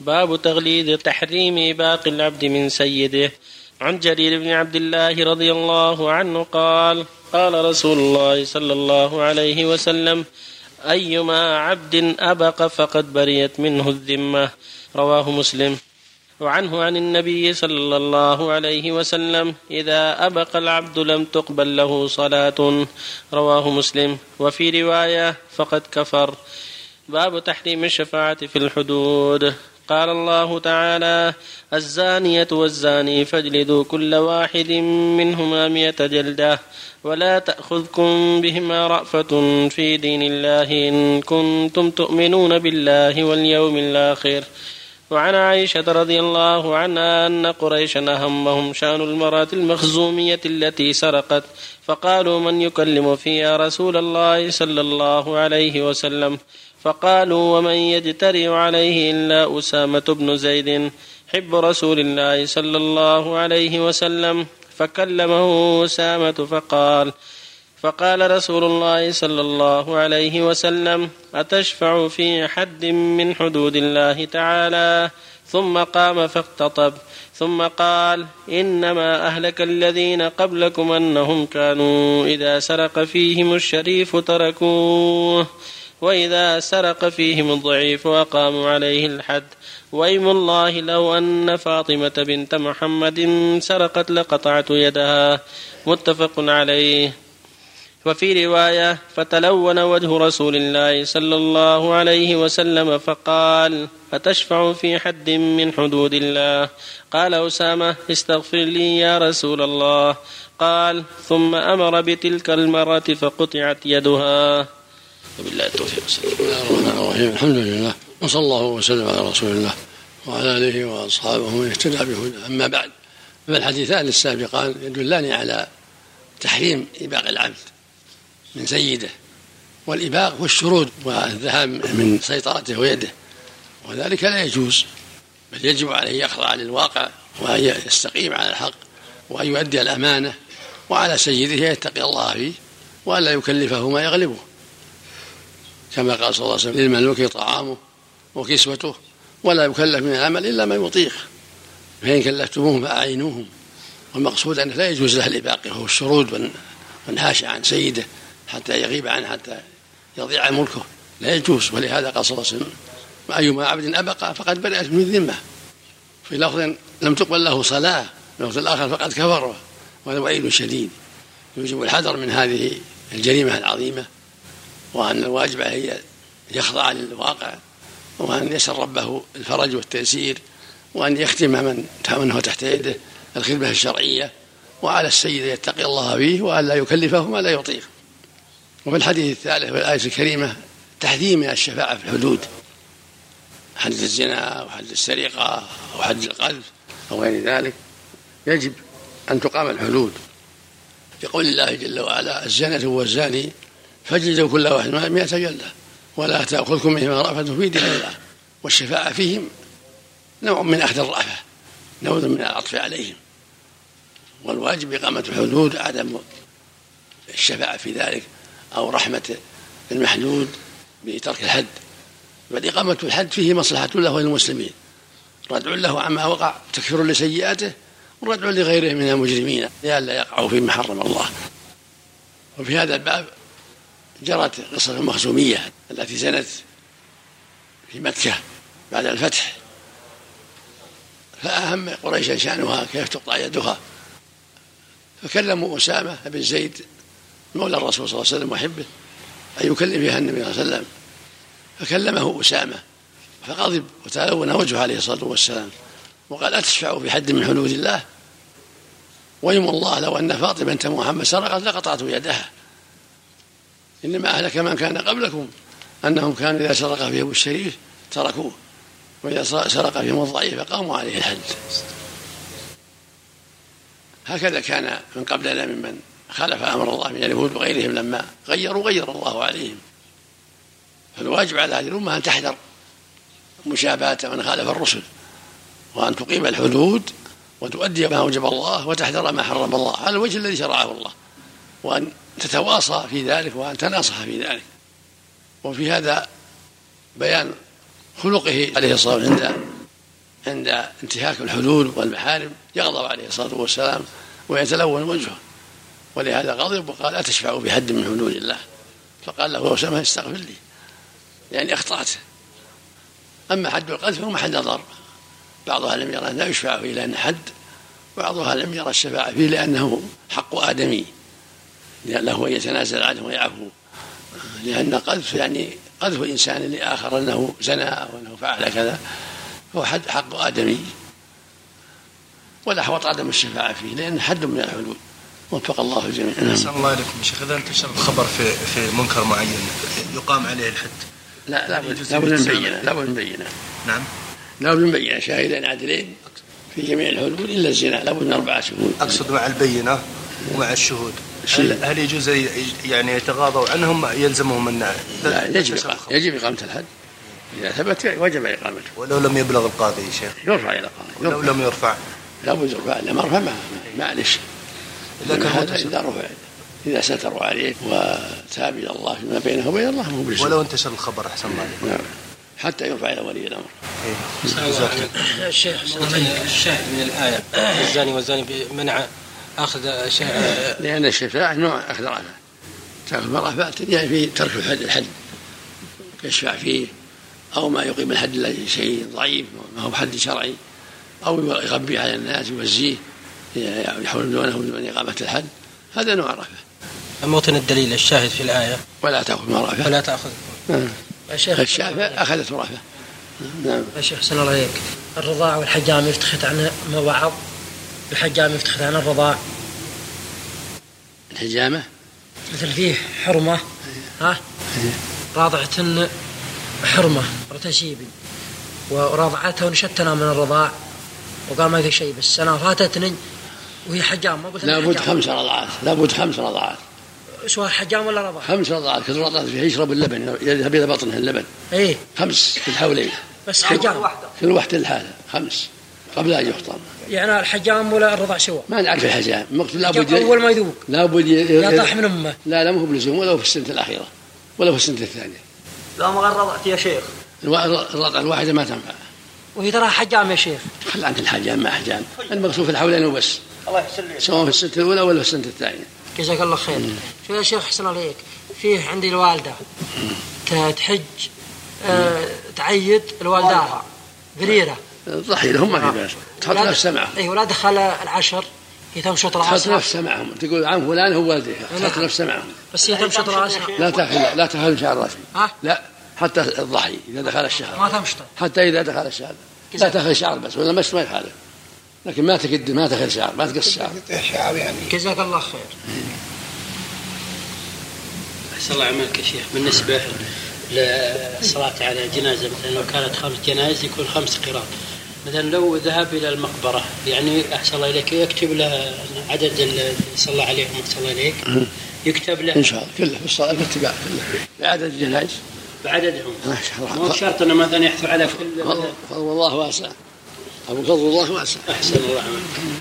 باب تغليظ تحريم إباق العبد من سيده. عن جرير بن عبد الله رضي الله عنه قال قال رسول الله صلى الله عليه وسلم أيما عبد أبق فقد بريت منه الذمة. رواه مسلم. وعنه عن النبي صلى الله عليه وسلم إذا أبق العبد لم تقبل له صلاة. رواه مسلم. وفي رواية فقد كفر. باب تحريم الشفاعة في الحدود. قال الله تعالى الزانية والزاني فاجلدوا كل واحد منهما مئة جلدة ولا تأخذكم بهما رأفة في دين الله إن كنتم تؤمنون بالله واليوم الآخر. وعن عائشة رضي الله عنها أن قريشا أهمهم شأن المرأة المخزومية التي سرقت فقالوا من يكلم فيها رسول الله صلى الله عليه وسلم؟ فقالوا ومن يجترئ عليه إلا أسامة بن زيد حب رسول الله صلى الله عليه وسلم فكلمه أسامة فقال فقال رسول الله صلى الله عليه وسلم أتشفع في حد من حدود الله تعالى؟ ثم قام فاختطب ثم قال إنما أهلك الذين قبلكم أنهم كانوا إذا سرق فيهم الشريف تركوه. وإذا سرق فيهم الضعيف وأقاموا عليه الحد. وإيم الله لو أن فاطمة بنت محمد سرقت لقطعت يدها. متفق عليه. وفي رواية فتلون وجه رسول الله صلى الله عليه وسلم فقال أتشفع في حد من حدود الله؟ قال أسامة استغفر لي يا رسول الله. قال ثم أمر بتلك المرة فقطعت يدها. وبالله التوفيق. بسم الله الرحمن الرحيم. الحمد لله. وصلى الله وسلم على رسول الله وعلى آله وأصحابه ومن اهتدى بهدى أما بعد فالحديثان السابقان يدلان على تحريم إباق العبد من سيده والإباق هو الشرود والذهاب من سيطرته ويده. وذلك لا يجوز بل يجب عليه يخضع للواقع وأن يستقيم على الحق وأن يؤدي الأمانة وعلى سيده يتقي الله فيه والا يكلفه ما يغلبه. كما قال صلى الله عليه وسلم للمملوك طعامه وكسوته ولا يكلف من العمل إلا ما يطيق. فإن كلفتموهم فأعينوهم. والمقصود أنه لا يجوز له الإباقة وهو الشرود والنهاش عن سيده حتى يغيب عنه حتى يضيع ملكه. لا يجوز. ولهذا قال صلى الله عليه وسلم وايما عبد أبقى فقد بدات من الذمه في لفظ لم تقبل له صلاة في اللفظ الآخر فقد كفر وهذا وعيد شديد. يوجب الحذر من هذه الجريمة العظيمة. وأن الواجب عليه يخضع للواقع وأن يسأل ربه الفرج والتيسير وأن يختم من منه تحت يده الخدمة الشرعية وعلى السيد يتقي الله فيه وأن لا يكلفه ما لا يطيق. وفي الحديث الثالث في الآية الكريمة تحذير من الشفاعة في الحدود حد الزنا وحد السرقة وحد القذف أو غير ذلك يجب أن تقام الحدود. يقول الله جل وعلا الزنة والزاني فاجلدوا كل واحد مئة جلدة ولا تأخذكم بهما رأفة في دين الله والشفاعة فيهم نوع من أخذ الرأفة نوع من العطف عليهم. والواجب إقامة الحدود عدم الشفاعة في ذلك أو رحمة المحدود بترك الحد. بل إقامة الحد فيه مصلحة له وللمسلمين. ردع له عما وقع تكفير لسيئاته وردع لغيره من المجرمين. لئلا يقعوا فيما حرم الله. وفي هذا الباب جرت قصة المخزومية التي زنت في مكة بعد الفتح. فأهم قريش شأنها كيف تقطع يدها. فكلموا أسامة بن زيد مولى الرسول صلى الله عليه وسلم وحبه أن يكلم فيها النبي صلى الله عليه وسلم. فكلمه أسامة فغضب وتلون وجهه عليه الصلاة والسلام وقال أتشفع في حد من حدود الله؟ ويم الله لو أن فاطمة بنت محمد سرقت لقطعت يدها. إنما أهلك من كان قبلكم أنهم كانوا إذا سرق فيهم الشريف تركوه وإذا سرق فيهم الضعيف قاموا عليه الحد. هكذا كان من قبلنا ممن خالف أمر الله من اليهود وغيرهم لما غيروا غير الله عليهم. فالواجب على هذه الأمة أن تحذر مشابهة من خالف الرسل وأن تقيم الحدود وتؤدي ما أوجب الله وتحذر ما حرم الله على الوجه الذي شرعه الله وأن تتواصى في ذلك وأن تناصح في ذلك. وفي هذا بيان خلقه عليه الصلاة والسلام عند عند انتهاك الحدود والمحارم يغضب عليه الصلاة والسلام ويتلون وجهه. ولهذا غضب وقال أتشفع بحد من حدود الله. فقال له أسامة استغفر لي. يعني أخطأت. أما حد القذف فهو محل نظر بعضها لم يرى لا يشفع فيه لأن حد بعضها لم يرى الشفاعة فيه لأنه حق آدمي. له أن يتنازل عنه ويعفو. لأن قذف يعني قذف إنسان لآخر أنه زنى أو أنه فعل كذا هو حد حق آدمي. والأحوط عدم الشفاعة فيه لأن حد من الحدود. وفق الله الجميع نعم. أحسن الله إليكم شيخ. إذا انتشر الخبر في في منكر معين يقام عليه الحد. لا لا بد من بينه لا بد من بينه نعم. لا بد من بينه شاهدين عادلين في جميع الحدود إلا الزنا. لا بد من أربعة شهود. أقصد مع البينة ومع الشهود. هل, هل يجوز يعني يتغاضوا عنهم يلزمهم أن لا يجب يجب إقامة الحد. إذا ثبت وجب إقامته. ولو لم يبلغ القاضي يا شيخ. يرفع إلى القاضي ولو لم يرفع. لا بد يرفع لما رفع معلش إذا كان هذا إذا رفع. إذا ستروا عليه وتاب إلى الله فيما بينه وبين الله مو ولو انتشر الخبر أحسن الله نعم. حتى يرفع إلى ولي الأمر. إيه. الشيخ الشاهد من الآية. الزاني والزاني بمنع اخذ لأن الشفاعه نوع أخذ رفع تاخذ مرافع يعني في ترك الحد الحد. يشفع فيه أو ما يقيم الحد شيء ضعيف ما هو حد شرعي أو يغبي على الناس يوزيه يحول دونه دون إقامة الحد. هذا نوع رفع. موطن الدليل الشاهد في الآية. ولا تأخذ مرافع ولا تأخذ. نعم. الشيخ الشافع أخذت مرافع نعم. يا شيخ حسن الله عليك. الرضاع والحجام يفتخت عن بعض الحجام يفتخت عن الرضاع الحجامة مثل فيه حرمة ها؟ راضعة حرمة رتشيب وراضعته ونشتنا من الرضاع وقال ما في شيء بس. سنة فاتتني وهي حجام ما قلت لابد خمس رضعات لابد خمس رضعات. سواء حجام ولا رضع خمس رضعات كل رضعات فيها يشرب اللبن يذهب إلى بطنه اللبن. إيه. خمس في الحولين بس حجام كل واحدة لحالها خمس. قبل أن يفطر يعني الحجام ولا الرضع سوا. ما نعرف الحجام. المقصود لابد أول ما يذوق لابد يطاح من أمه. لا لا مو بلزوم ولا في السنة الأخيرة ولا في السنة الثانية. لا ما رضعت يا شيخ. الرضعه الواحدة ما تنفع. وهي ترى حجام يا شيخ. خل عنك الحجام ما حجام. المقصود في الحولين وبس الله يحسن لك سواء في السنة الأولى ولا في السنة الثانية. جزاك الله خير. شو يا شيخ حسن عليك. فيه عندي الوالدة. تحج آه تعيد لوالداها بريره ضحي لهم ما في باس تحط نفسها معهم أي ولا دخل العشر هي تمشط راسها تحط نفسها معهم تقول عن فلان هو والديها تحط نفسها معهم بس هي تمشط راسها لا تاخذ لا تاخذ شعر راسي. ها؟ لا حتى الضحي إذا دخل الشهر ما تمشط حتى إذا دخل الشهر لا تاخذ شعر بس ولا مش ما يخالف. لكن ما تكد ما تاخذ شعر ما تقص شعر. شعر يعني. جزاك الله خير. أحسن الله عملك يا شيخ. بالنسبة للصلاة على جنازة مثلا لو كانت خمس جنائز يكون خمس قراط. مثلا لو ذهب إلى المقبرة يعني أحسن الله إليك يكتب له عدد اللي صلى عليهم أحسن الله إليك يكتب له إن شاء الله كله في بالاتباع كله. بعدد الجنائز بعددهم. ما شاء الله. مو شرط إنه مثلا يحثوا على كل فضل الله واسع. أبو فضل الله واسع. أحسن الله. عملك